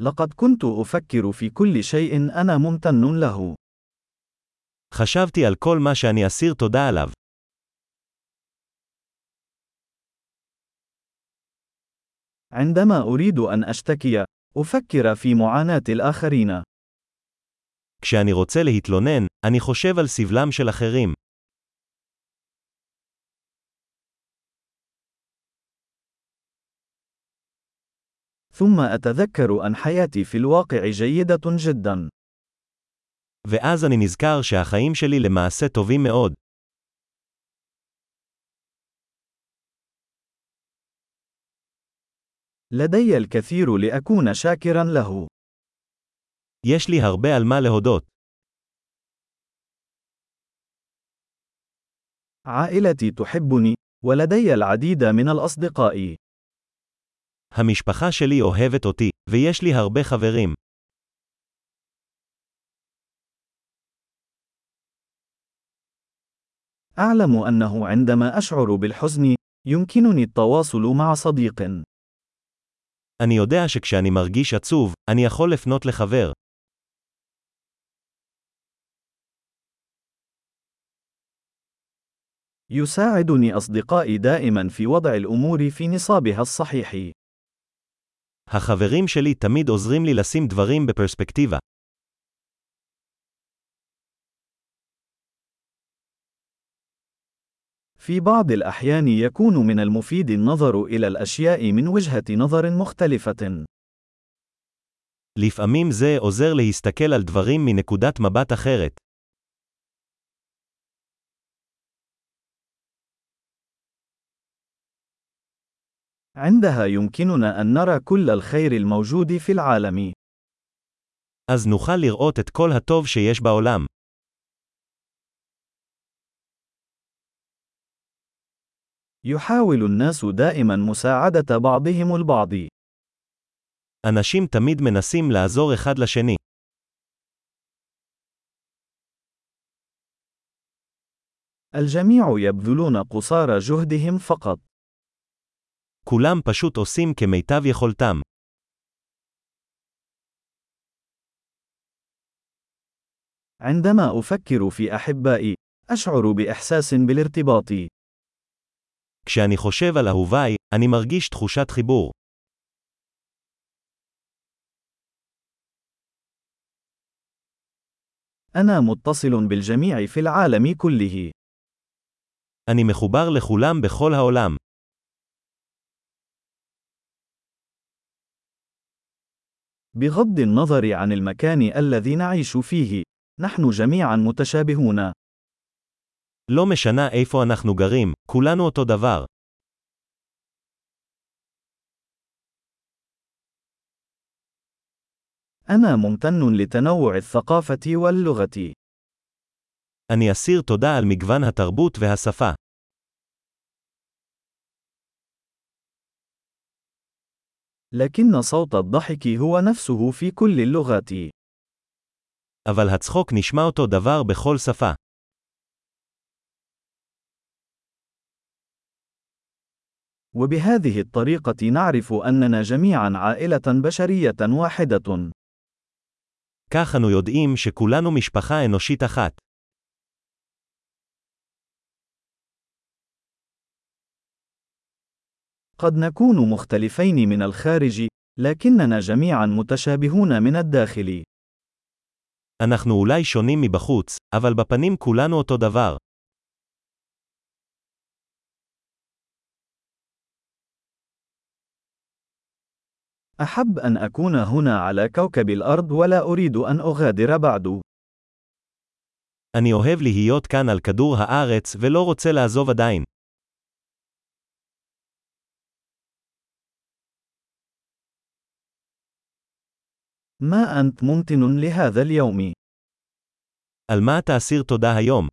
لقد كنت أفكر في كل شيء أنا ممتن له. חשבתי על כל מה שאני אסיר תודה עליו. عندما أريد أن أشتكي، أفكر في معاناة الآخرين. כשאני רוצה להתלונן, אני חושב על סבלם של אחרים. ثم أتذكر أن حياتي في الواقع جيدة جدا. ואז אני נזכר שהחיים שלי למעשה טובים מאוד. لدي الكثير لأكون شاكرا له. יש לי הרבה על מה להודות. عائلتي تحبني، ولدي العديد من الأصدقاء. המשפחה שלי אוהבת אותי, ויש לי הרבה חברים. أعلم أنه عندما أشعر بالحزن، يمكنني التواصل مع صديق. אני יודע שכשאני מרגיש עצוב, אני יכול לפנות לחבר. يساعدني أصدقائي دائما في وضع الأمور في نصابها الصحيح. החברים שלי תמיד עוזרים לי לשים דברים בפרספקטיבה. في بعض الأحيان يكون من المفيد النظر إلى الأشياء من وجهة نظر مختلفة. לפעמים זה עוזר להסתכל על דברים מנקודת מבט אחרת. عندها يمكننا أن نرى كل الخير الموجود في العالم. אז נוכל לראות את כל הטוב שיש בעולם. يحاول الناس دائما مساعدة بعضهم البعض. אנשים תמיד מנסים לעזור אחד לשני. الجميع يبذلون قصارى جهدهم فقط. כולם פשוט עושים כמיטב יכולתם. عندما أفكر في أحبائي، أشعر بإحساس بالارتباط. כשאני חושב על אהוביי, אני מרגיש תחושת חיבור. أنا متصل بالجميع في العالم كله. אני מחובר לכולם בכל העולם. بغض النظر عن المكان الذي نعيش فيه، نحن جميعا متشابهون. לא משנה איפה אנחנו גרים, כולנו אותו דבר. أنا ممتن لتنوع الثقافة واللغة. אני אסיר תודה על מגוון התרבות והשפה. لكن صوت الضحك هو نفسه في كل اللغات. אבל הצחוק נשמע אותו דבר בכל שפה. وبهذه الطريقة نعرف أننا جميعا عائلة بشرية واحدة. כך אנו יודעים שכולנו משפחה אנושית אחת. قد نكون مختلفين من الخارج، لكننا جميعا متشابهون من الداخل. אנחנו אולי שונים מבחוץ, אבל בפנים כולנו אותו דבר. أحب أن أكون هنا على كوكب الأرض ولا أريد أن أغادر بعد. אני אוהב להיות כאן על כדור הארץ ולא רוצה לעזוב עדיין. ما أنت ممتن لهذا اليوم؟ על מה אתה אסיר תודה היום?